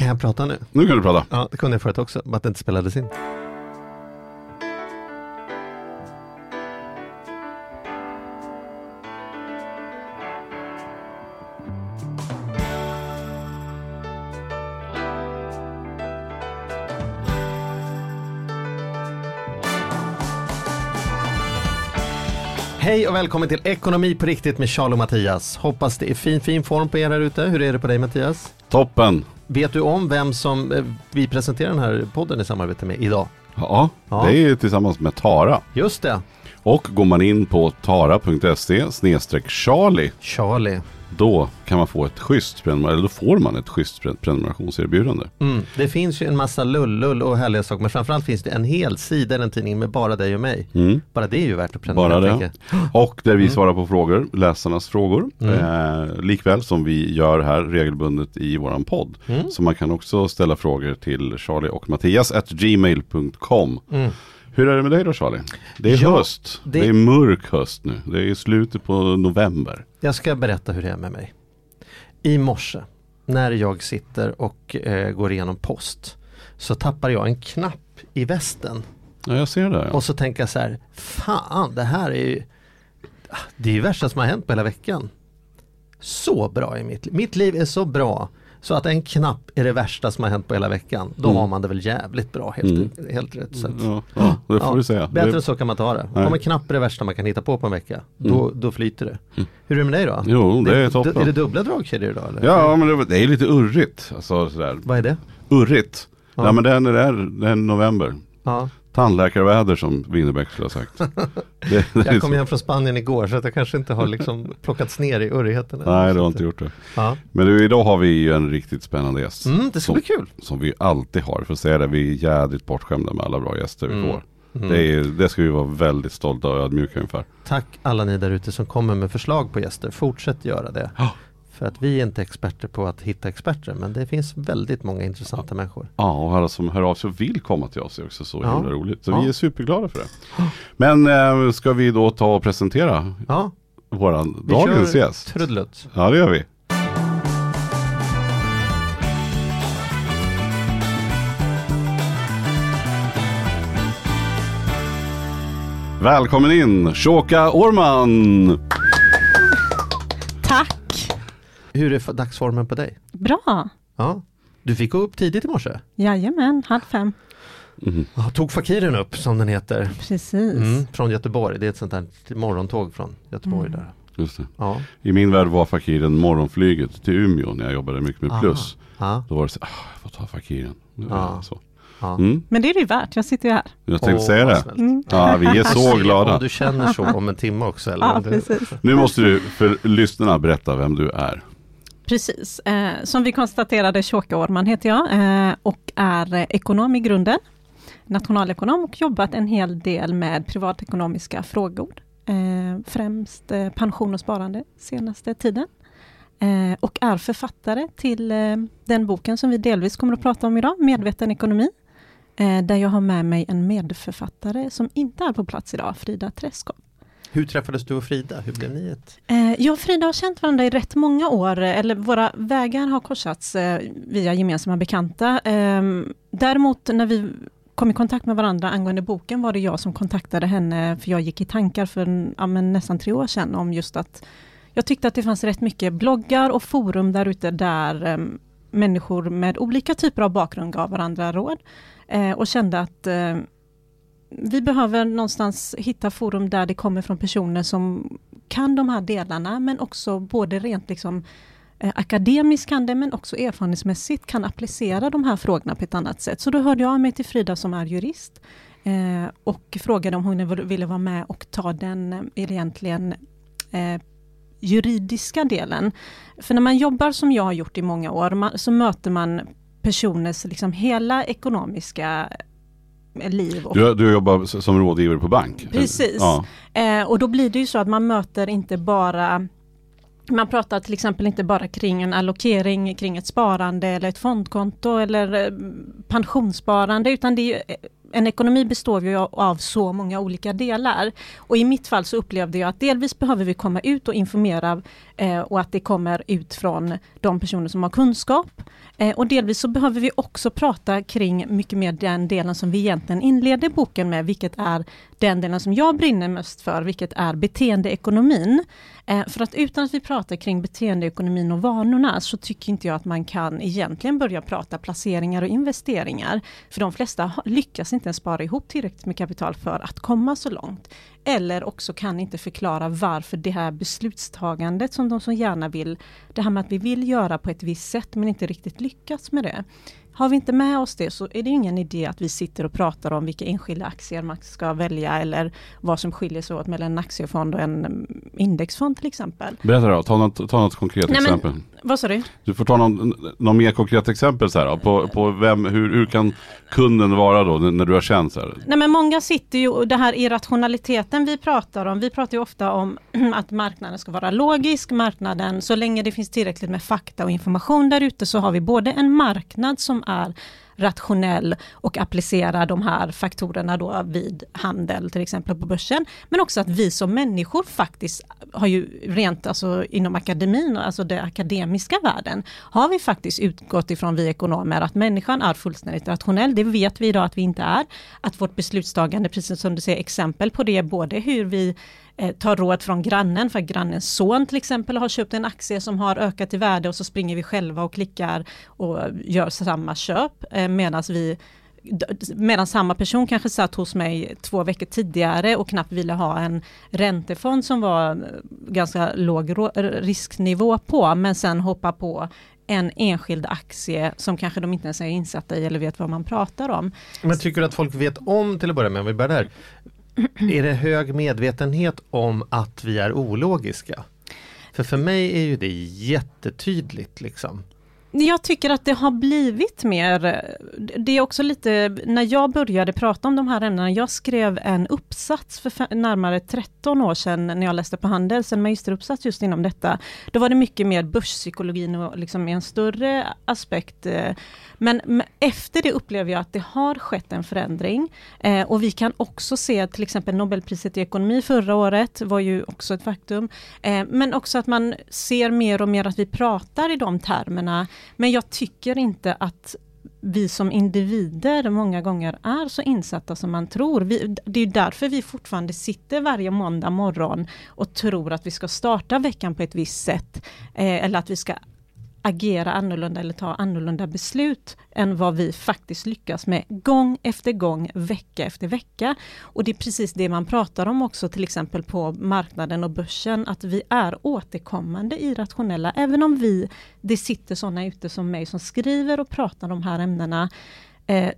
Kan jag prata nu? Nu kan du prata. Ja, det kunde jag förut också, bara att det inte spelades in. Hej och välkommen till Ekonomi på riktigt med Charlie och Mattias. Hoppas det är fin fin form på er här ute. Hur är det på dig Mattias? Toppen. Vet du om vem som eh, vi presenterar den här podden i samarbete med idag? Ja, Ja. det är tillsammans med Tara. Just det, Och går man in på tara.se Charlie Charlie. då kan man få ett schysst eller då får man ett schysst pre- prenumerationserbjudande. Mm. Det finns ju en massa lullull och härliga saker men framförallt finns det en hel sida i den tidningen med bara dig och mig. Mm. Bara det är ju värt att prenumerera. Bara det. Och där vi svarar på frågor, läsarnas frågor. Mm. Eh, likväl som vi gör här regelbundet i våran podd. Mm. Så man kan också ställa frågor till Charlie och Mattias at gmail.com. Hur är det med dig då Charlie? Det är Ja, höst. det- Det... är mörk höst nu. Det är slutet på november. Jag ska berätta hur det är med mig. I morse när jag sitter och eh, går igenom post så tappar jag en knapp i västen. Ja, jag ser det. Ja. Och så tänker jag så här, fan det här är ju ah, Det är ju värsta som har hänt på hela veckan. Så bra i mitt liv. Mitt liv är så bra så att en knapp är det värsta som har hänt på hela veckan. Då Mm. har man det väl jävligt bra helt, Mm. helt rätt sett. Ja, ja, det får du säga. Bättre det, så kan man ta det. Nej. Om en knapp är det värsta man kan hitta på på en vecka, då, då flyter det. Mm. Hur är det med dig då? Jo, det är toppen. Är det dubbla dragkedjor idag? Eller? Ja, men det, det är lite urrigt. Alltså sådär. Vad är det? Urrigt. Ja. Ja. men det är, det det är november. Ja. Tandläkarväder som Winnerbäck skulle ha sagt. Det, det Jag kom hem från Spanien igår så att jag kanske inte har liksom plockats ner i urrigheten. Nej, du har inte gjort det. Ja. Men du, idag har vi ju en riktigt spännande gäst. Mm, det ska som, bli kul. som vi alltid har. För att säga det, vi är jädrigt bortskämda med alla bra gäster vi Mm. får. Mm. Det, är, det ska vi vara väldigt stolta och ödmjuka inför. Tack alla ni där ute som kommer med förslag på gäster. Fortsätt göra det. Ja. För att vi är inte experter på att hitta experter men det finns väldigt många intressanta människor. Ja, och alla som hör av sig och vill komma till oss är också så Ja. himla roligt. Så Ja. vi är superglada för det. Men eh, ska vi då ta och presentera Ja, våran vi dagens kör gäst? trudelutt. Ja, det gör vi. Välkommen in, Shoka Orman! Hur är dagsformen på dig? Bra! Ja. Du fick gå upp tidigt i morse. Jajamän, halv fem. Mhm. Ja, tog Fakiren upp som den heter. Precis. Mm, från Göteborg. Det är ett sånt här morgontåg från Göteborg Mm. där. Just det. Ja. I min värld var Fakiren morgonflyget till Umeå när jag jobbade mycket med Aha. plus. Ja. Då var det så, ah, jag får ta Fakiren. Ja. Så. Ja. Mm, Men det är det ju värt, jag sitter ju här. jag tänkte Åh, säga det. Mm. Ja, vi är så Om glada. du känner så om en timme också eller? Ja, om du... precis. Nu måste du för lyssnarna berätta vem du är. Precis. Eh, som vi konstaterade, Shoka Orman heter jag eh, och är eh, ekonom i grunden. Nationalekonom och jobbat en hel del med privatekonomiska frågor. Eh, främst eh, pension och sparande senaste tiden. Eh, och är författare till eh, den boken som vi delvis kommer att prata om idag, Medveten ekonomi. Eh, där jag har med mig en medförfattare som inte är på plats idag, Frida Träskov. Hur träffades du och Frida? Hur blev ni ett? Eh, jag och Frida har känt varandra i rätt många år, eller våra vägar har korsats eh, via gemensamma bekanta. Ehm, däremot när vi kom i kontakt med varandra angående boken var det jag som kontaktade henne, för jag gick i tankar för ja, men nästan tre år sedan om just att jag tyckte att det fanns rätt mycket bloggar och forum där ute där ehm, människor med olika typer av bakgrund gav varandra råd eh, och kände att ehm, vi behöver någonstans hitta forum där det kommer från personer som kan de här delarna men också både rent liksom eh, akademiskt kan det men också erfarenhetsmässigt kan applicera de här frågorna på ett annat sätt. Så då hörde jag av mig till Frida som är jurist eh, och frågade om hon ville vara med och ta den eh, egentligen eh, juridiska delen. För när man jobbar som jag har gjort i många år man, så möter man personers liksom hela ekonomiska liv. Och Du, du jobbar som rådgivare på bank? Precis. Ja. Eh, och då blir det ju så att man möter inte bara man pratar till exempel inte bara kring en allokering kring ett sparande eller ett fondkonto eller eh, pensionssparande utan det är ju, eh, en ekonomi består ju av så många olika delar. Och i mitt fall så upplevde jag att delvis behöver vi komma ut och informera eh, och att det kommer ut från de personer som har kunskap. Eh, och delvis så behöver vi också prata kring mycket mer den delen som vi egentligen inleder boken med, vilket är den delen som jag brinner mest för, vilket är beteendeekonomin. Eh, för att utan att vi pratar kring beteendeekonomin och vanorna så tycker inte jag att man kan egentligen börja prata placeringar och investeringar. För de flesta lyckas inte ens spara ihop tillräckligt med kapital för att komma så långt. Eller också kan inte förklara varför det här beslutstagandet som de så gärna vill, det här med att vi vill göra på ett visst sätt men inte riktigt lyckats med det. Har vi inte med oss det så är det ingen idé att vi sitter och pratar om vilka enskilda aktier man ska välja eller vad som skiljer sig åt mellan en aktiefond och en mm, indexfond till exempel. Berätta då, ta något, ta något konkret Nej, exempel. Men, vad sa du? Du får ta någon, någon mer konkret exempel så här, på, på vem, hur, hur kan kunden vara då när du har känt så här? Nej men många sitter ju, det här irrationaliteten vi pratar om, vi pratar ju ofta om att marknaden ska vara logisk, marknaden, så länge det finns tillräckligt med fakta och information där ute så har vi både en marknad som är rationell och applicera de här faktorerna då vid handel, till exempel på börsen. Men också att vi som människor faktiskt har ju rent alltså inom akademin, alltså den akademiska världen, har vi faktiskt utgått ifrån vi ekonomer att människan är fullständigt rationell. Det vet vi idag att vi inte är. Att vårt beslutstagande, precis som du säger, exempel på det både hur vi eh, tar råd från grannen, för att grannens son till exempel har köpt en aktie som har ökat i värde och så springer vi själva och klickar och gör samma köp eh, medan vi Medan samma person kanske satt hos mig två veckor tidigare och knappt ville ha en räntefond som var eh, ganska låg risknivå på, men sen hoppa på en enskild aktie som kanske de inte ens är insatta i eller vet vad man pratar om. Men tycker du att folk vet om till att börja med, om vi börjar där, är det hög medvetenhet om att vi är ologiska? För för mig är ju det jättetydligt liksom. Jag tycker att det har blivit mer, det är också lite, när jag började prata om de här ämnena, jag skrev en uppsats för närmare 13 år sedan när jag läste på Handels, en magisteruppsats just inom detta. Då var det mycket mer börspsykologin och liksom en större aspekt. Eh, men efter det upplever jag att det har skett en förändring. Eh, och vi kan också se till exempel Nobelpriset i ekonomi förra året var ju också ett faktum. Eh, men också att man ser mer och mer att vi pratar i de termerna. Men jag tycker inte att vi som individer många gånger är så insatta som man tror. Vi, det är därför vi fortfarande sitter varje måndag morgon och tror att vi ska starta veckan på ett visst sätt. Eh, eller att vi ska agera annorlunda eller ta annorlunda beslut än vad vi faktiskt lyckas med gång efter gång, vecka efter vecka. Och det är precis det man pratar om också till exempel på marknaden och börsen, att vi är återkommande irrationella, även om vi, det sitter sådana ute som mig som skriver och pratar om de här ämnena, eh,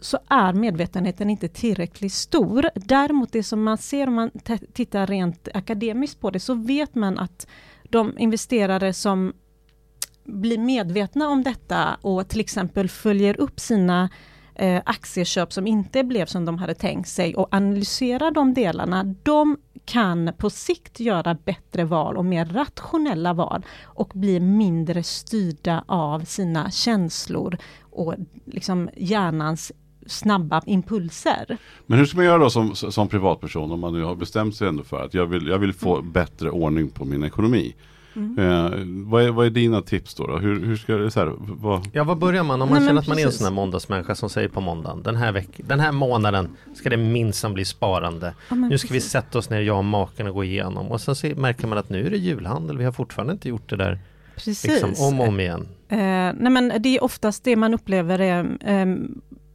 så är medvetenheten inte tillräckligt stor. Däremot det som man ser om man tittar rent akademiskt på det, så vet man att de investerare som blir medvetna om detta och till exempel följer upp sina eh, aktieköp som inte blev som de hade tänkt sig och analyserar de delarna, de kan på sikt göra bättre val och mer rationella val och bli mindre styrda av sina känslor och liksom hjärnans snabba impulser. Men hur ska man göra då som, som privatperson om man nu har bestämt sig ändå för att jag vill, jag vill få mm. bättre ordning på min ekonomi? Mm. Eh, vad, är, vad är dina tips då? då? Hur, hur ska det, så här, vad... Ja, vad börjar man om man Nej, känner att man är en sån här måndagsmänniska som säger på måndagen den här, veck den här månaden ska det minsann bli sparande. Ja, nu ska precis. vi sätta oss ner, jag och maken och gå igenom och sen så märker man att nu är det julhandel, vi har fortfarande inte gjort det där Precis. Liksom, om och om igen. Eh, nej men det är oftast det man upplever är eh,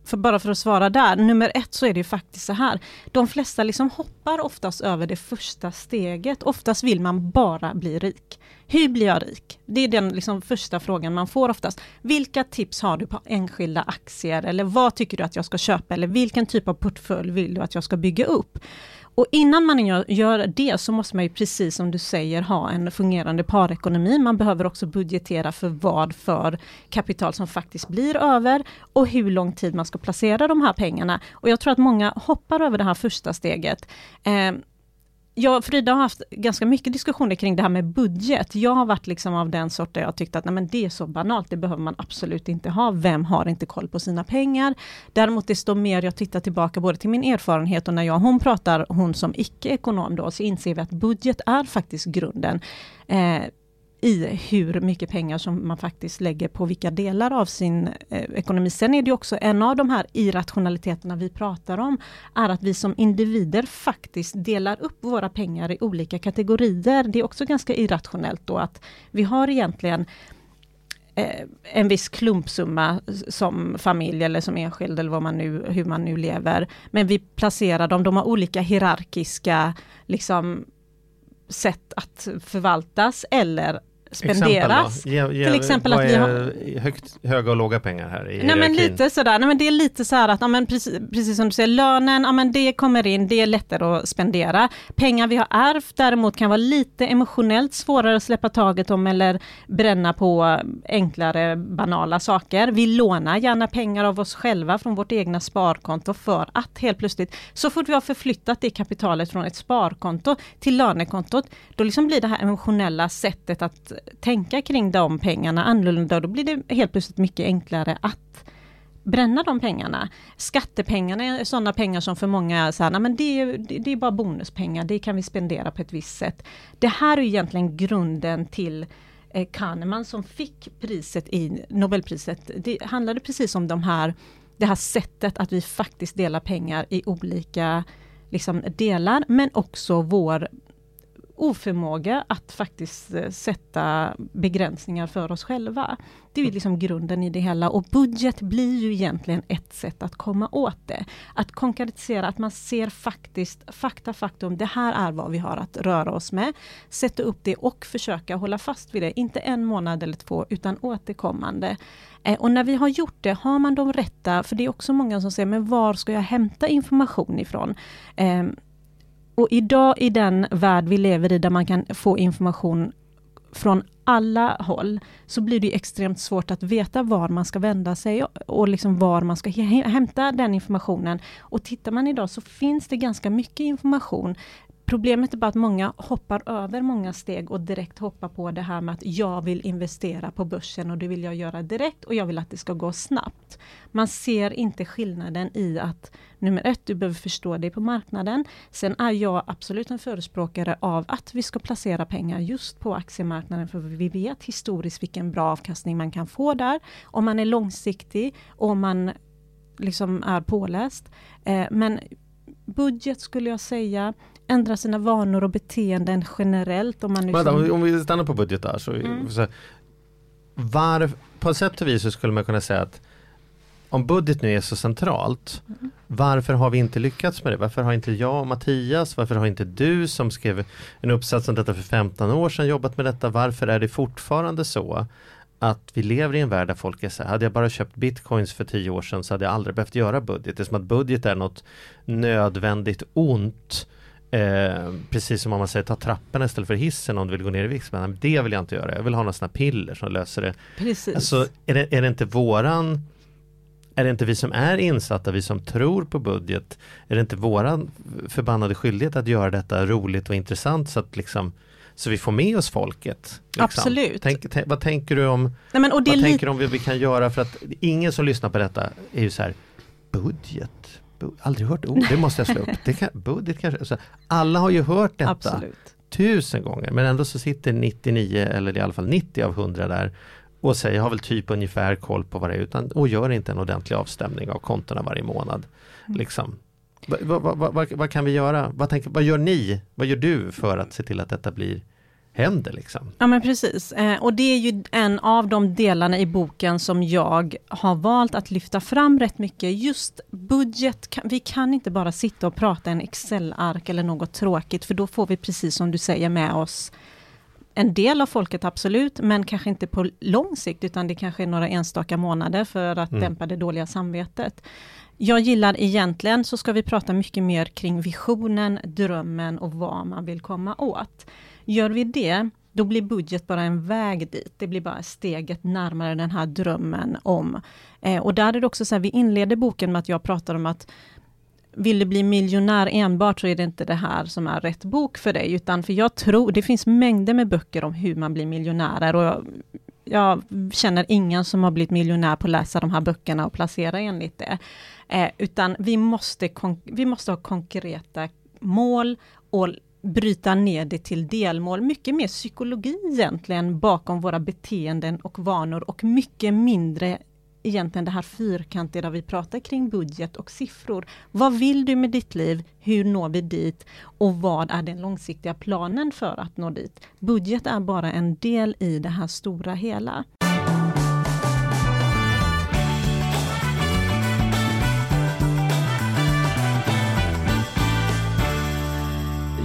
för bara för att svara där, nummer ett så är det ju faktiskt så här. De flesta liksom hoppar oftast över det första steget. Oftast vill man bara bli rik. Hur blir jag rik? Det är den liksom första frågan man får oftast. Vilka tips har du på enskilda aktier? Eller vad tycker du att jag ska köpa? Eller vilken typ av portfölj vill du att jag ska bygga upp? Och innan man gör det så måste man ju precis som du säger ha en fungerande parekonomi. Man behöver också budgetera för vad för kapital som faktiskt blir över och hur lång tid man ska placera de här pengarna. Och jag tror att många hoppar över det här första steget. Eh, jag och Frida har haft ganska mycket diskussioner kring det här med budget. Jag har varit liksom av den sort där jag tyckt att nej men det är så banalt, det behöver man absolut inte ha. Vem har inte koll på sina pengar? Däremot desto mer jag tittar tillbaka både till min erfarenhet och när jag och hon pratar, hon som icke-ekonom då, så inser vi att budget är faktiskt grunden. Eh, i hur mycket pengar som man faktiskt lägger på vilka delar av sin eh, ekonomi. Sen är det också en av de här irrationaliteterna vi pratar om, är att vi som individer faktiskt delar upp våra pengar i olika kategorier. Det är också ganska irrationellt då att vi har egentligen eh, en viss klumpsumma som familj eller som enskild eller vad man nu, hur man nu lever. Men vi placerar dem, de har olika hierarkiska liksom, sätt att förvaltas eller spenderas. Ge, ge, till exempel att vi har... högt, höga och låga pengar här i Nej men lite sådär, nej men det är lite så här att, ja, men precis, precis som du säger, lönen, ja men det kommer in, det är lättare att spendera. Pengar vi har ärvt däremot kan vara lite emotionellt svårare att släppa taget om eller bränna på enklare banala saker. Vi lånar gärna pengar av oss själva från vårt egna sparkonto för att helt plötsligt, så fort vi har förflyttat det kapitalet från ett sparkonto till lönekontot, då liksom blir det här emotionella sättet att tänka kring de pengarna annorlunda. Då blir det helt plötsligt mycket enklare att bränna de pengarna. Skattepengarna är sådana pengar som för många är så här, men det, är, det är bara bonuspengar, det kan vi spendera på ett visst sätt. Det här är egentligen grunden till eh, Kahneman som fick priset i Nobelpriset. Det handlade precis om de här, det här sättet att vi faktiskt delar pengar i olika liksom, delar, men också vår oförmåga att faktiskt eh, sätta begränsningar för oss själva. Det är liksom grunden i det hela och budget blir ju egentligen ett sätt att komma åt det. Att konkretisera, att man ser faktiskt fakta, faktum, det här är vad vi har att röra oss med. Sätta upp det och försöka hålla fast vid det, inte en månad eller två utan återkommande. Eh, och när vi har gjort det, har man de rätta, för det är också många som säger, men var ska jag hämta information ifrån? Ehm, och idag i den värld vi lever i, där man kan få information från alla håll, så blir det extremt svårt att veta var man ska vända sig och liksom var man ska hämta den informationen. Och tittar man idag så finns det ganska mycket information Problemet är bara att många hoppar över många steg och direkt hoppar på det här med att jag vill investera på börsen och det vill jag göra direkt och jag vill att det ska gå snabbt. Man ser inte skillnaden i att nummer ett, du behöver förstå dig på marknaden. Sen är jag absolut en förespråkare av att vi ska placera pengar just på aktiemarknaden för vi vet historiskt vilken bra avkastning man kan få där. Om man är långsiktig och om man liksom är påläst. Eh, men budget skulle jag säga, ändra sina vanor och beteenden generellt. Om, man liksom... Vänta, om vi stannar på budget där. Så, mm. så var, på sätt och vis så skulle man kunna säga att om budget nu är så centralt, mm. varför har vi inte lyckats med det? Varför har inte jag och Mattias, varför har inte du som skrev en uppsats om detta för 15 år sedan jobbat med detta? Varför är det fortfarande så att vi lever i en värld där folk är så här, hade jag bara köpt bitcoins för 10 år sedan så hade jag aldrig behövt göra budget. Det är som att budget är något nödvändigt ont Eh, precis som om man säger ta trapporna istället för hissen om du vill gå ner i vikt. Men det vill jag inte göra. Jag vill ha några sådana piller som löser det. Precis. Alltså, är, det, är det inte våran är det inte vi som är insatta, vi som tror på budget, är det inte våran förbannade skyldighet att göra detta roligt och intressant så att liksom så vi får med oss folket? Liksom. Absolut. Tänk, vad tänker du om Nej, men, vad tänker du om vi kan göra för att ingen som lyssnar på detta är ju så här budget, aldrig hört ord, det måste jag slå upp. Det kan, budget kanske, alltså, alla har ju hört detta Absolut. tusen gånger men ändå så sitter 99 eller i alla fall 90 av 100 där och säger, jag har väl typ ungefär koll på vad det är utan, och gör inte en ordentlig avstämning av kontona varje månad. Mm. Liksom. Vad, vad, vad, vad, kan vi göra? Vad, tänker, vad gör ni? Vad gör du för att se till att detta blir händer. Liksom. Ja men precis, eh, och det är ju en av de delarna i boken som jag har valt att lyfta fram rätt mycket. Just budget, vi kan inte bara sitta och prata en Excel-ark eller något tråkigt, för då får vi precis som du säger med oss en del av folket absolut, men kanske inte på lång sikt, utan det kanske är några enstaka månader för att mm. dämpa det dåliga samvetet. Jag gillar egentligen så ska vi prata mycket mer kring visionen, drömmen och vad man vill komma åt. Gör vi det, då blir budget bara en väg dit. Det blir bara steget närmare den här drömmen om. Eh, och där är det också så här, vi inleder boken med att jag pratar om att vill du bli miljonär enbart så är det inte det här som är rätt bok för dig, utan för jag tror, det finns mängder med böcker om hur man blir miljonärer och jag, jag känner ingen som har blivit miljonär på att läsa de här böckerna och placera enligt det. Eh, utan vi måste, vi måste ha konkreta mål och bryta ner det till delmål. Mycket mer psykologi egentligen bakom våra beteenden och vanor och mycket mindre egentligen det här fyrkantiga där vi pratar kring budget och siffror. Vad vill du med ditt liv? Hur når vi dit? Och vad är den långsiktiga planen för att nå dit? Budget är bara en del i det här stora hela.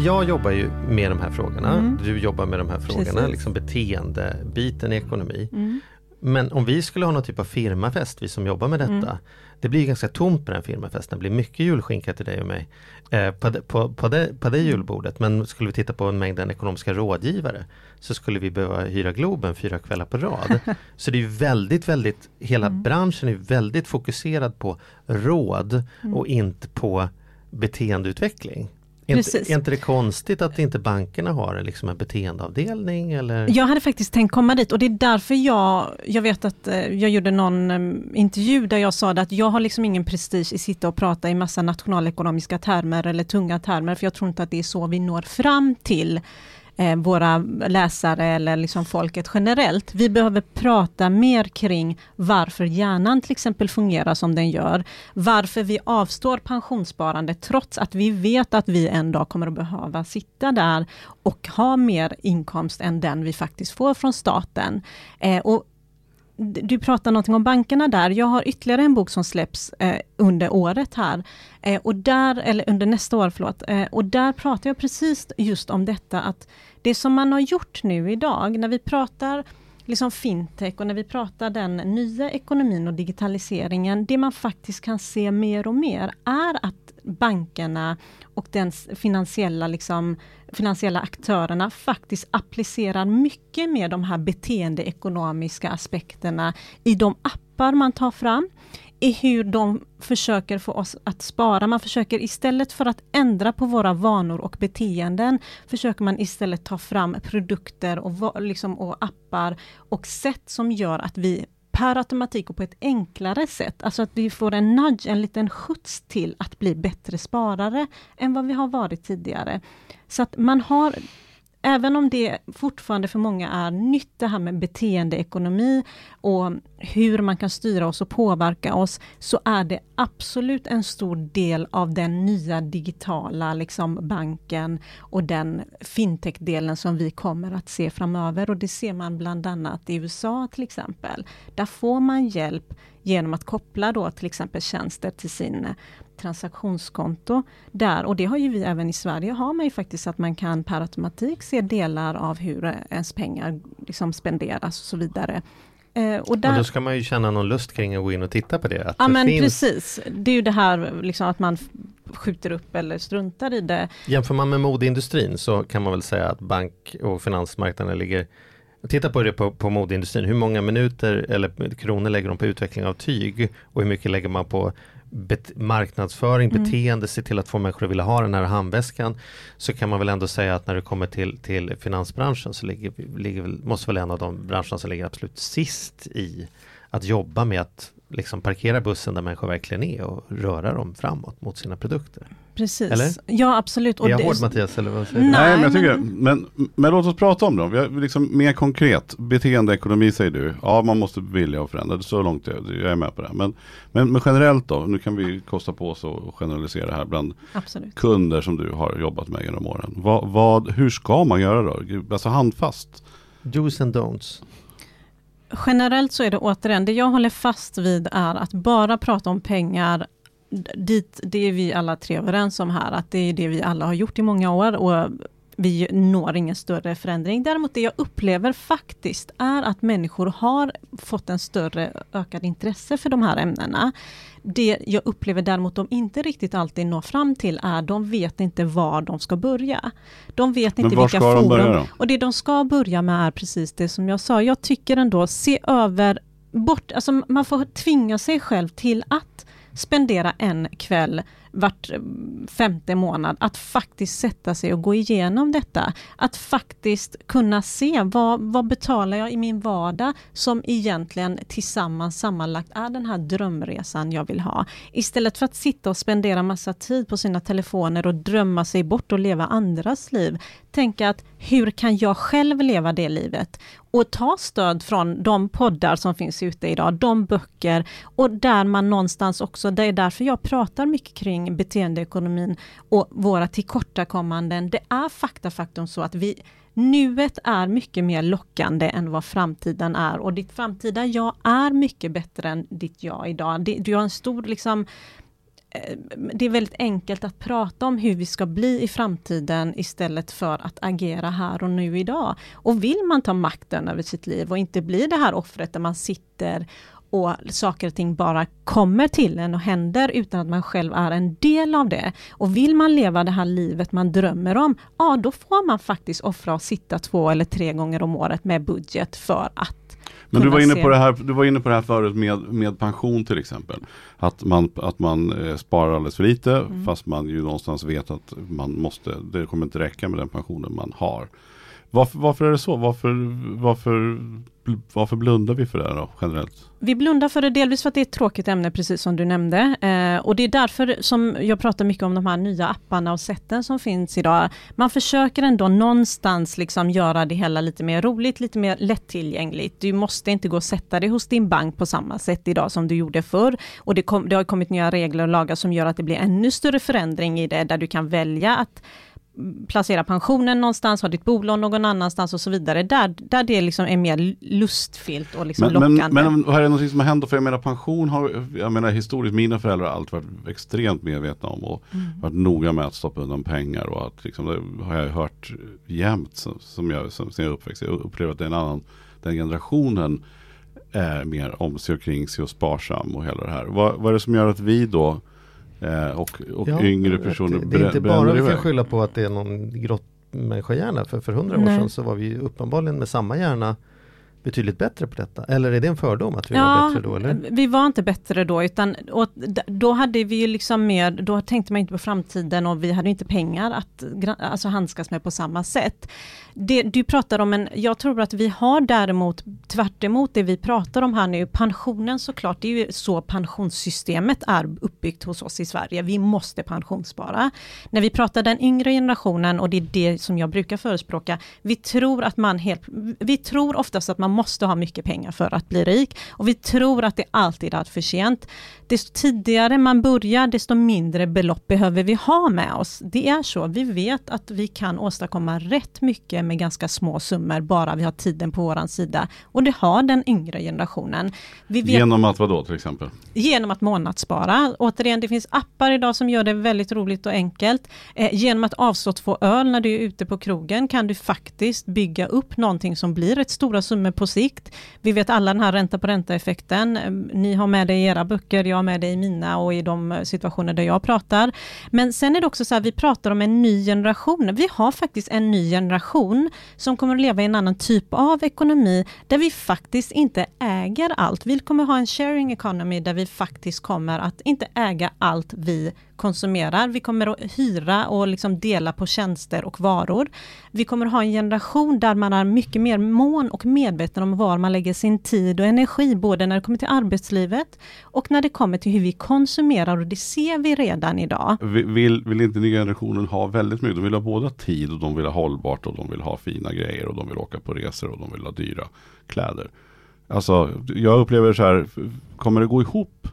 Jag jobbar ju med de här frågorna. Mm. Du jobbar med de här frågorna, Precis. liksom beteendebiten i ekonomi. Mm. Men om vi skulle ha någon typ av firmafest, vi som jobbar med detta. Mm. Det blir ganska tomt på den firmafesten. Det blir mycket julskinka till dig och mig eh, på, de, på, på, det, på det mm. julbordet. Men skulle vi titta på en mängd ekonomiska rådgivare så skulle vi behöva hyra Globen fyra kvällar på rad. så det är väldigt, väldigt, hela mm. branschen är väldigt fokuserad på råd mm. och inte på beteendeutveckling. Precis. Är inte det konstigt att inte bankerna har liksom en beteendeavdelning? Eller? Jag hade faktiskt tänkt komma dit och det är därför jag, jag vet att eh, jag gjorde någon um, intervju där jag sa att jag har liksom ingen prestige i att sitta och prata i massa nationalekonomiska termer eller tunga termer, för jag tror inte att det är så vi når fram till eh, våra läsare eller liksom folket generellt. Vi behöver prata mer kring varför hjärnan till exempel fungerar som den gör. Varför vi avstår pensionssparande trots att vi vet att vi en dag kommer att behöva sitta där och ha mer inkomst än den vi faktiskt får från staten. Eh, och du pratar någonting om bankerna där. Jag har ytterligare en bok som släpps eh, under året här. Eh, och där, eller under nästa år, förlåt. Eh, och där pratar jag precis just om detta att det som man har gjort nu idag, när vi pratar liksom fintech och när vi pratar den nya ekonomin och digitaliseringen, det man faktiskt kan se mer och mer är att bankerna och den finansiella, liksom, finansiella aktörerna faktiskt applicerar mycket mer de här beteendeekonomiska aspekterna i de appar man tar fram, i hur de försöker få oss att spara. Man försöker istället för att ändra på våra vanor och beteenden, försöker man istället ta fram produkter och, liksom, och appar och sätt som gör att vi per automatik och på ett enklare sätt, alltså att vi får en nudge, en liten skjuts till att bli bättre sparare än vad vi har varit tidigare. Så att man har även om det fortfarande för många är nytt det här med beteendeekonomi och hur man kan styra oss och påverka oss, så är det absolut en stor del av den nya digitala liksom, banken och den fintech-delen som vi kommer att se framöver. Och det ser man bland annat i USA till exempel. Där får man hjälp genom att koppla då till exempel tjänster till sin transaktionskonto där och det har ju vi även i Sverige har man ju faktiskt att man kan per automatik se delar av hur ens pengar liksom spenderas och så vidare. Eh, och, där, och då ska man ju känna någon lust kring att gå in och titta på det. ja det men finns... precis, det är ju det här liksom att man skjuter upp eller struntar i det. Jämför man med modeindustrin så kan man väl säga att bank och finansmarknaden ligger Titta på det på, på modeindustrin. Hur många minuter eller kronor lägger de på utveckling av tyg och hur mycket lägger man på bet marknadsföring, mm. beteende, se till att få människor att vilja ha den här handväskan. Så kan man väl ändå säga att när det kommer till, till finansbranschen så ligger, ligger, måste väl en av de branscherna som ligger absolut sist i att jobba med att liksom parkera bussen där människor verkligen är och röra dem framåt mot sina produkter. Precis. Eller? Ja absolut. Och är jag hård Mattias? Eller vad säger Nej, Nej men jag tycker men, men låt oss prata om det. Liksom, mer konkret, beteendeekonomi säger du. Ja man måste vilja och förändra, så långt jag, jag är med på det. Men, men, men generellt då, nu kan vi kosta på oss och generalisera här bland absolut. kunder som du har jobbat med genom åren. Vad, vad, hur ska man göra då? Alltså handfast. Do's and don'ts. Generellt så är det återigen, det jag håller fast vid är att bara prata om pengar dit, det är vi alla tre överens om här, att det är det vi alla har gjort i många år och vi når ingen större förändring. Däremot det jag upplever faktiskt är att människor har fått en större ökad intresse för de här ämnena. Det jag upplever däremot de inte riktigt alltid når fram till är, de vet inte var de ska börja. De vet inte vilka forum. Och det de ska börja med är precis det som jag sa. Jag tycker ändå, se över bort, alltså man får tvinga sig själv till att spendera en kväll vart eh, femte månad, att faktiskt sätta sig och gå igenom detta. Att faktiskt kunna se vad, vad betalar jag i min vardag som egentligen tillsammans sammanlagt är den här drömresan jag vill ha. Istället för att sitta och spendera massa tid på sina telefoner och drömma sig bort och leva andras liv. Tänka att hur kan jag själv leva det livet? Och ta stöd från de poddar som finns ute idag, de böcker och där man någonstans också, det är därför jag pratar mycket kring beteendeekonomin och våra tillkortakommanden. Det är fakta faktum så att vi Nuet är mycket mer lockande än vad framtiden är och ditt framtida jag är mycket bättre än ditt jag idag. Du har en stor liksom Eh, det är väldigt enkelt att prata om hur vi ska bli i framtiden istället för att agera här och nu idag. Och vill man ta makten över sitt liv och inte bli det här offret där man sitter och saker och ting bara kommer till en och händer utan att man själv är en del av det. Och vill man leva det här livet man drömmer om, ja då får man faktiskt offra och sitta två eller tre gånger om året med budget för att men du var, inne på det här, du var inne på det här förut med, med pension till exempel. Att man, att man eh, sparar alldeles för lite mm. fast man ju någonstans vet att man måste, det kommer inte räcka med den pensionen man har. Varför, varför är det så? Varför, varför, varför blundar vi för det då generellt? Vi blundar för det delvis för att det är ett tråkigt ämne precis som du nämnde. Eh, och det är därför som jag pratar mycket om de här nya apparna och sätten som finns idag. Man försöker ändå någonstans liksom göra det hela lite mer roligt, lite mer lättillgängligt. Du måste inte gå och sätta dig hos din bank på samma sätt idag som du gjorde förr. Och det, kom, det har kommit nya regler och lagar som gör att det blir ännu större förändring i det, där du kan välja att placera pensionen någonstans, ha ditt bolån någon annanstans och så vidare. Där, där det liksom är mer lustfyllt och liksom men, lockande. Men, men är något som har hänt, för jag menar pension har, jag menar historiskt, mina föräldrar har alltid varit extremt medvetna om och mm. varit noga med att stoppa undan pengar och att liksom, det har jag hört jämt som, som jag, som, som jag uppväxt. Jag upplever att det är en annan, den generationen är mer om sig och kring sig och sparsam och hela det här. Vad, vad är det som gör att vi då och och ja, yngre personer Det, det är inte bara vi kan skylla på att det är någon grottmänniskohjärna. För för hundra år sedan så var vi uppenbarligen med samma hjärna betydligt bättre på detta? Eller är det en fördom att vi ja, var bättre då? Eller? Vi var inte bättre då, utan då hade vi ju liksom mer, då tänkte man inte på framtiden och vi hade inte pengar att alltså, handskas med på samma sätt. Det, du pratar om en, jag tror att vi har däremot tvärt det vi pratar om här nu, pensionen såklart, det är ju så pensionssystemet är uppbyggt hos oss i Sverige. Vi måste pensionsspara. När vi pratar den yngre generationen och det är det som jag brukar förespråka, vi tror att man helt, vi tror oftast att man måste ha mycket pengar för att bli rik och vi tror att det alltid är för sent. Desto tidigare man börjar, desto mindre belopp behöver vi ha med oss. Det är så, vi vet att vi kan åstadkomma rätt mycket med ganska små summor, bara vi har tiden på våran sida. Och det har den yngre generationen. Vet, genom att vad då till exempel? Genom att månadsspara. Återigen, det finns appar idag som gör det väldigt roligt och enkelt. Eh, genom att avstå två öl när du är ute på krogen kan du faktiskt bygga upp någonting som blir rätt stora summor på sikt. Vi vet alla den här ränta på ränta effekten. Ehm, ni har med det i era böcker, jag har med det i mina och i de eh, situationer där jag pratar. Men sen är det också så här, vi pratar om en ny generation. Vi har faktiskt en ny generation som kommer att leva i en annan typ av ekonomi där vi faktiskt inte äger allt. Vi kommer ha en sharing economy där vi faktiskt kommer att inte äga allt vi konsumerar. Vi kommer att hyra och liksom dela på tjänster och varor. Vi kommer att ha en generation där man är mycket mer mån och medveten om var man lägger sin tid och energi, både när det kommer till arbetslivet och när det kommer till hur vi konsumerar och det ser vi redan idag. Vill, vill inte nya generationen ha väldigt mycket? De vill ha både tid och de vill ha hållbart och de vill ha fina grejer och de vill åka på resor och de vill ha dyra kläder. Alltså, jag upplever så här, kommer det gå ihop?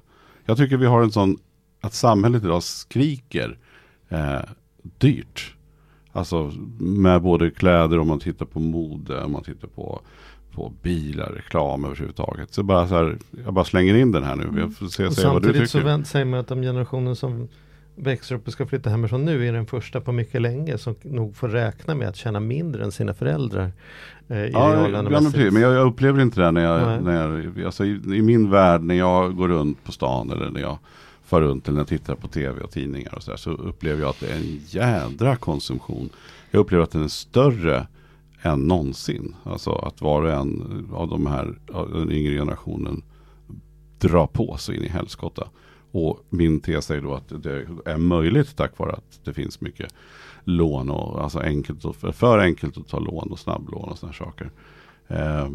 Jag tycker vi har en sån att samhället idag skriker eh, dyrt. Alltså med både kläder om man tittar på mode, om man tittar på, på bilar, reklam överhuvudtaget. Så bara så här, jag bara slänger in den här nu. Jag får se, och se vad du tycker. Samtidigt så säger man att de generationen som växer upp och ska flytta hemifrån nu är den första på mycket länge som nog får räkna med att tjäna mindre än sina föräldrar. Eh, i ja, ja men, precis, men jag, jag, upplever inte det när jag, när jag alltså i, i, min värld när jag går runt på stan eller när jag far runt eller när jag tittar på tv och tidningar och så, där, så upplever jag att det är en jädra konsumtion. Jag upplever att den är större än någonsin. Alltså att var och en av de här, av den yngre generationen drar på sig in i helskotta. Och min tes är då att det är möjligt tack vare att det finns mycket lån och alltså enkelt och för enkelt att ta lån och snabblån och sådana saker. Eh,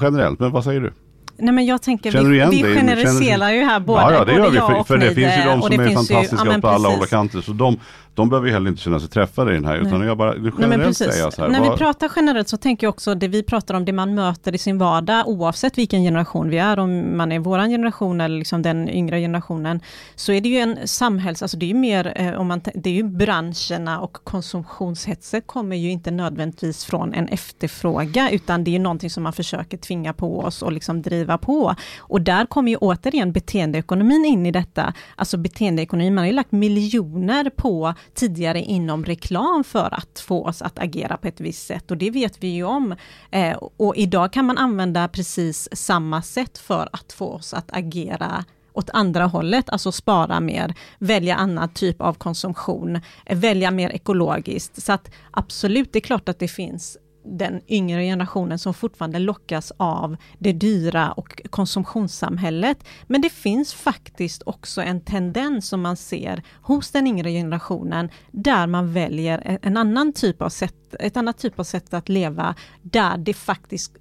generellt, men vad säger du? Nej men jag tänker, Känner vi, vi generaliserar ju här både, ja, ja, det gör vi, för, för det finns ju de som är fantastiska ju, ja, på alla håll och kanter. Så de, de behöver ju heller inte känna sig träffade i den här, utan jag bara generellt Nej, säga så här. När vad... vi pratar generellt så tänker jag också det vi pratar om, det man möter i sin vardag, oavsett vilken generation vi är, om man är våran generation eller liksom den yngre generationen, så är det ju en samhälls, alltså det är ju mer, eh, om man, det är ju branscherna och konsumtionshetset kommer ju inte nödvändigtvis från en efterfråga, utan det är ju någonting som man försöker tvinga på oss och liksom driva på. Och där kommer ju återigen beteendeekonomin in i detta, alltså beteendeekonomin, man har ju lagt miljoner på tidigare inom reklam för att få oss att agera på ett visst sätt och det vet vi ju om. Eh, och idag kan man använda precis samma sätt för att få oss att agera åt andra hållet, alltså spara mer, välja annan typ av konsumtion, eh, välja mer ekologiskt. Så att absolut, det är klart att det finns den yngre generationen som fortfarande lockas av det dyra och konsumtionssamhället. Men det finns faktiskt också en tendens som man ser hos den yngre generationen där man väljer en annan typ av sätt, ett annat typ av sätt att leva där det faktiskt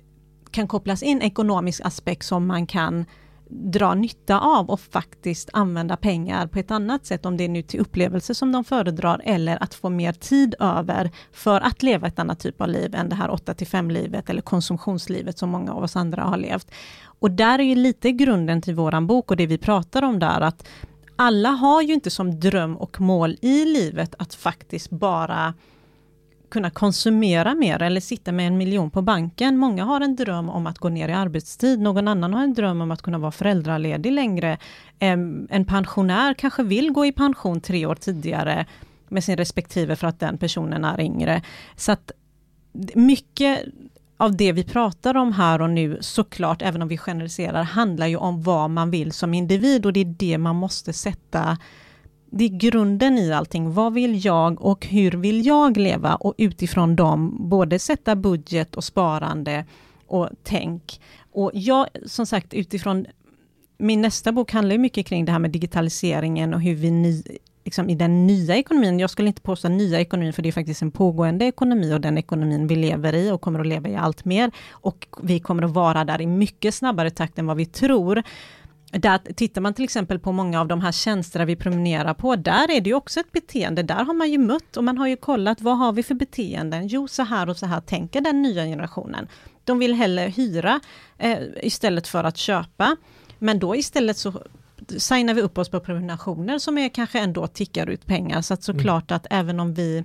kan kopplas in ekonomisk aspekt som man kan dra nytta av och faktiskt använda pengar på ett annat sätt, om det är nu till upplevelser som de föredrar, eller att få mer tid över för att leva ett annat typ av liv än det här 8 till 5 livet eller konsumtionslivet som många av oss andra har levt. Och där är ju lite grunden till våran bok och det vi pratar om där, att alla har ju inte som dröm och mål i livet att faktiskt bara kunna konsumera mer eller sitta med en miljon på banken. Många har en dröm om att gå ner i arbetstid, någon annan har en dröm om att kunna vara föräldraledig längre. En pensionär kanske vill gå i pension tre år tidigare med sin respektive för att den personen är yngre. Så att mycket av det vi pratar om här och nu, såklart, även om vi generaliserar, handlar ju om vad man vill som individ och det är det man måste sätta det är grunden i allting. Vad vill jag och hur vill jag leva? Och utifrån dem både sätta budget och sparande och tänk. Och jag, som sagt, utifrån min nästa bok handlar mycket kring det här med digitaliseringen och hur vi ny, liksom i den nya ekonomin, jag skulle inte påstå nya ekonomin, för det är faktiskt en pågående ekonomi och den ekonomin vi lever i och kommer att leva i allt mer. Och vi kommer att vara där i mycket snabbare takt än vad vi tror. Där tittar man till exempel på många av de här tjänsterna vi promenerar på, där är det ju också ett beteende. Där har man ju mött och man har ju kollat, vad har vi för beteenden? Jo, så här och så här tänker den nya generationen. De vill hellre hyra eh, istället för att köpa. Men då istället så signar vi upp oss på prenumerationer som är kanske ändå tickar ut pengar. Så att såklart mm. att även om vi,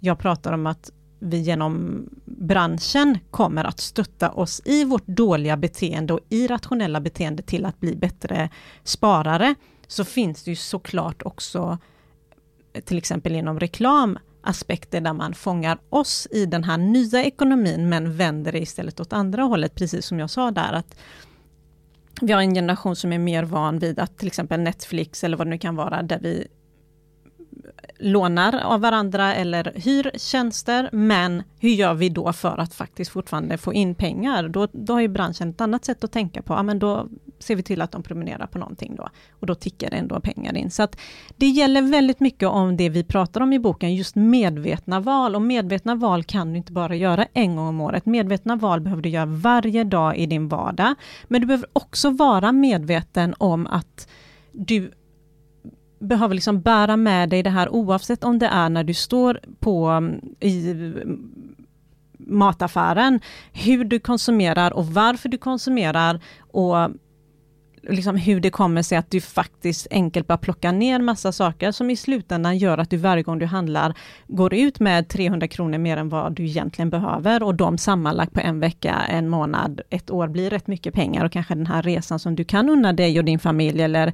jag pratar om att vi genom branschen kommer att stötta oss i vårt dåliga beteende och irrationella beteende till att bli bättre sparare, så finns det ju såklart också eh, till exempel inom reklam aspekter där man fångar oss i den här nya ekonomin men vänder det istället åt andra hållet, precis som jag sa där att vi har en generation som är mer van vid att till exempel Netflix eller vad det nu kan vara, där vi lånar av varandra eller hyr tjänster, men hur gör vi då för att faktiskt fortfarande få in pengar? Då, då har ju branschen ett annat sätt att tänka på, ja men då ser vi till att de prenumererar på någonting då, och då tickar det ändå pengar in. Så att det gäller väldigt mycket om det vi pratar om i boken, just medvetna val, och medvetna val kan du inte bara göra en gång om året. Medvetna val behöver du göra varje dag i din vardag, men du behöver också vara medveten om att du behöver liksom bära med dig det här oavsett om det är när du står på mm, i mm, mataffären, hur du konsumerar och varför du konsumerar och liksom hur det kommer sig att du faktiskt enkelt bara plocka ner massa saker som i slutändan gör att du varje gång du handlar går ut med 300 kronor mer än vad du egentligen behöver och de sammanlagt på en vecka, en månad, ett år blir rätt mycket pengar och kanske den här resan som du kan unna dig och din familj eller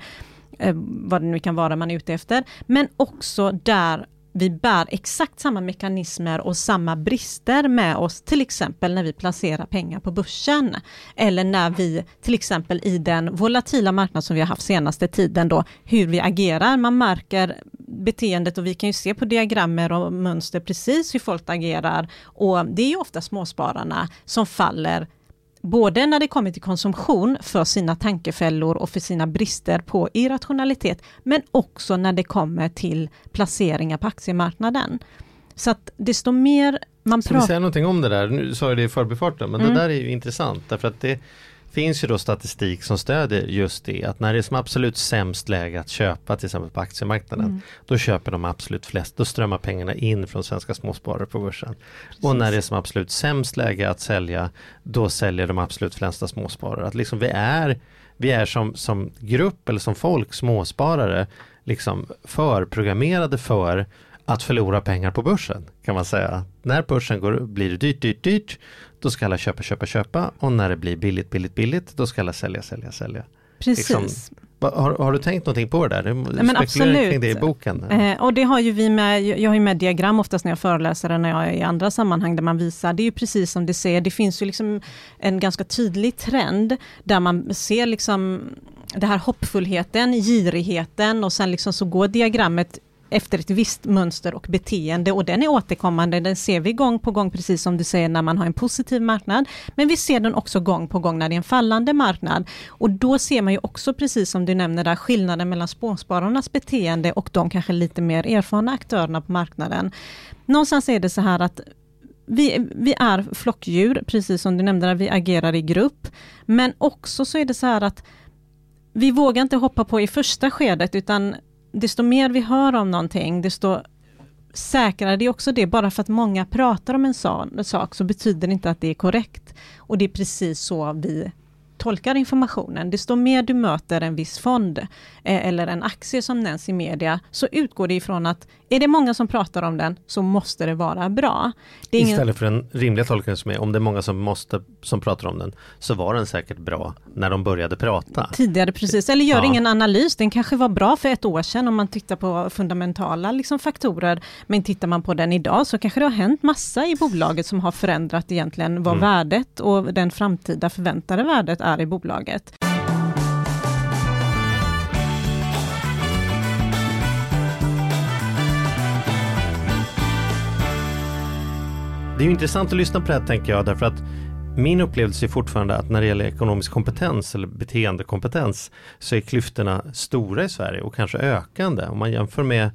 Eh, vad det nu kan vara man är ute efter, men också där vi bär exakt samma mekanismer och samma brister med oss, till exempel när vi placerar pengar på börsen. Eller när vi, till exempel i den volatila marknad som vi har haft senaste tiden då, hur vi agerar. Man märker beteendet och vi kan ju se på diagrammer och mönster precis hur folk agerar. Och det är ju ofta småspararna som faller både när det kommer till konsumtion för sina tankefällor och för sina brister på irrationalitet, men också när det kommer till placeringar på aktiemarknaden. Så att desto mer man pratar... Ska vi säga någonting om det där? Nu sa jag det i förbifarten, men mm. det där är ju intressant därför att det finns ju då statistik som stödjer just det att när det är som absolut sämst läge att köpa till exempel på aktiemarknaden mm. då köper de absolut flest, då strömmar pengarna in från svenska småsparare på börsen. Precis. Och när det är som absolut sämst läge att sälja då säljer de absolut flesta småsparare. Att liksom vi är, vi är som, som grupp eller som folk, småsparare, liksom förprogrammerade för att förlora pengar på börsen kan man säga. När börsen går, blir det dyrt, dyrt, dyrt, då ska alla köpa, köpa, köpa och när det blir billigt, billigt, billigt, då ska alla sälja, sälja, sälja. Precis. Liksom, har, har, du tänkt någonting på det där? Du ja, men absolut. kring det i boken. Eh, och det har ju vi med, jag har ju med diagram oftast när jag föreläser och när jag är i andra sammanhang där man visar, det är ju precis som det ser, det finns ju liksom en ganska tydlig trend där man ser liksom det här hoppfullheten, girigheten och sen liksom så går diagrammet efter ett visst mönster och beteende och den är återkommande, den ser vi gång på gång precis som du säger när man har en positiv marknad. Men vi ser den också gång på gång när det är en fallande marknad. Och då ser man ju också precis som du nämner där skillnaden mellan småspararnas beteende och de kanske lite mer erfarna aktörerna på marknaden. Någonstans är det så här att vi, vi är flockdjur, precis som du nämnde, där vi agerar i grupp. Men också så är det så här att vi vågar inte hoppa på i första skedet, utan desto mer vi hör om någonting, desto säkrare det är också det. Bara för att många pratar om en sån sak så betyder det inte att det är korrekt. Och det är precis så vi tolkar informationen. Desto mer du möter en viss fond eh, eller en aktie som nämns i media, så utgår det ifrån att är det många som pratar om den så måste det vara bra. Det ingen... Istället för den rimliga tolkningen som är om det är många som, måste, som pratar om den så var den säkert bra när de började prata. Tidigare precis, eller gör ja. ingen analys. Den kanske var bra för ett år sedan om man tittar på fundamentala liksom, faktorer. Men tittar man på den idag så kanske det har hänt massa i bolaget som har förändrat egentligen vad mm. värdet och den framtida förväntade värdet är i bolaget. Det är intressant att lyssna på det här tänker jag därför att min upplevelse är fortfarande att när det gäller ekonomisk kompetens eller beteendekompetens så är klyftorna stora i Sverige och kanske ökande. Om man jämför med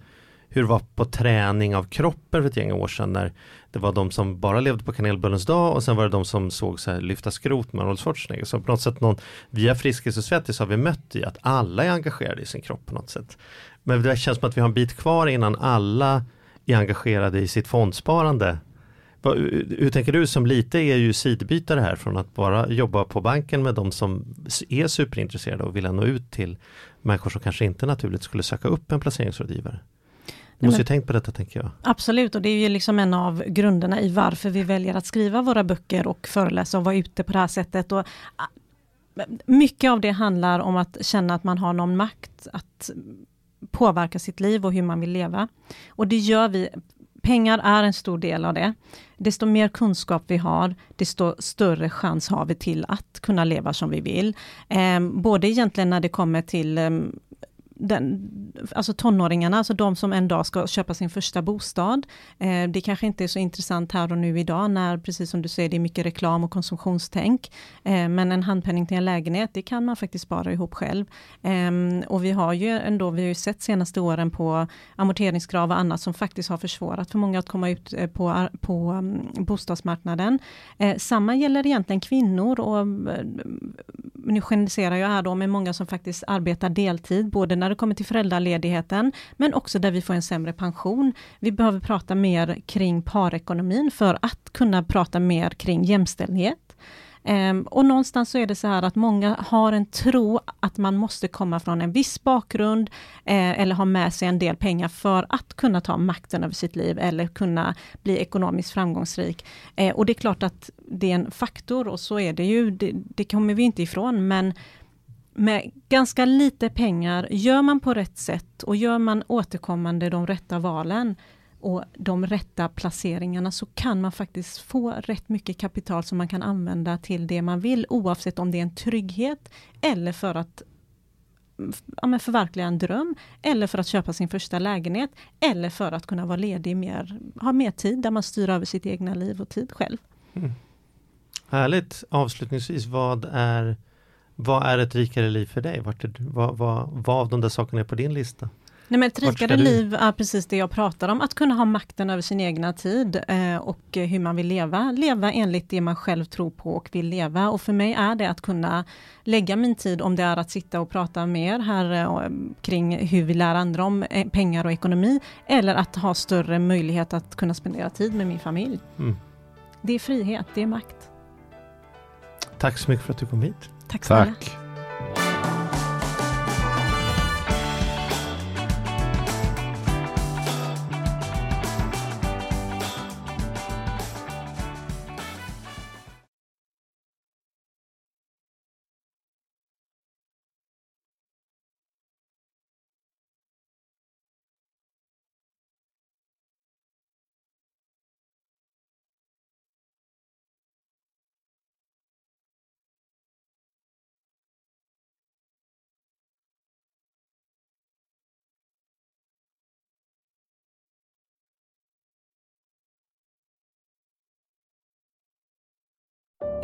hur det var på träning av kroppen för ett gäng år sedan när det var de som bara levde på kanelbullens dag och sen var det de som såg så här, lyfta skrot med Arnold Schwarzenegger. Så på något sätt någon, via Friskis och Svettis har vi mött i att alla är engagerade i sin kropp på något sätt. Men det känns som att vi har en bit kvar innan alla är engagerade i sitt fondsparande hur tänker du som lite är ju sidbytare här från att bara jobba på banken med de som är superintresserade och vill nå ut till människor som kanske inte naturligt skulle söka upp en placeringsrådgivare? Du måste ju tänkt på detta tänker jag. Absolut och det är ju liksom en av grunderna i varför vi väljer att skriva våra böcker och föreläsa och vara ute på det här sättet. Och ah, mycket av det handlar om att känna att man har någon makt att påverka sitt liv och hur man vill leva. Och det gör vi pengar är en stor del av det. Desto mer kunskap vi har, desto större chans har vi till att kunna leva som vi vill. Eh, både egentligen när det kommer till eh, den, alltså tonåringarna, alltså de som en dag ska köpa sin första bostad. Eh, det kanske inte är så intressant här och nu idag när, precis som du säger, det är mycket reklam och konsumtionstänk. Eh, men en handpenning till en lägenhet, det kan man faktiskt spara ihop själv. Eh, och vi har ju ändå, vi har ju sett senaste åren på amorteringskrav och annat som faktiskt har försvårat för många att komma ut eh, på, på um, bostadsmarknaden. Eh, samma gäller egentligen kvinnor och eh, nu generaliserar jag här då med många som faktiskt arbetar deltid, både när när det kommer till föräldraledigheten, men också där vi får en sämre pension. Vi behöver prata mer kring parekonomin för att kunna prata mer kring jämställdhet. Um, och någonstans så är det så här att många har en tro att man måste komma från en viss bakgrund eh, eller ha med sig en del pengar för att kunna ta makten över sitt liv eller kunna bli ekonomiskt framgångsrik. Eh, och det är klart att det är en faktor och så är det ju, det, det kommer vi inte ifrån, men med ganska lite pengar, gör man på rätt sätt och gör man återkommande de rätta valen och de rätta placeringarna så kan man faktiskt få rätt mycket kapital som man kan använda till det man vill oavsett om det är en trygghet eller för att ja, förverkliga en dröm eller för att köpa sin första lägenhet eller för att kunna vara ledig mer, ha mer tid där man styr över sitt egna liv och tid själv. Mm. Härligt. Avslutningsvis, vad är, vad är ett rikare liv för dig? Vart är, vad, vad, vad av de där sakerna är på din lista? Nej, men ett rikare liv är precis det jag pratar om, att kunna ha makten över sin egna tid eh, och hur man vill leva. Leva enligt det man själv tror på och vill leva. Och för mig är det att kunna lägga min tid, om det är att sitta och prata med er här eh, kring hur vi lär andra om eh, pengar och ekonomi, eller att ha större möjlighet att kunna spendera tid med min familj. Mm. Det är frihet, det är makt. Tack så mycket för att du kom hit. Tack snälla. Tack.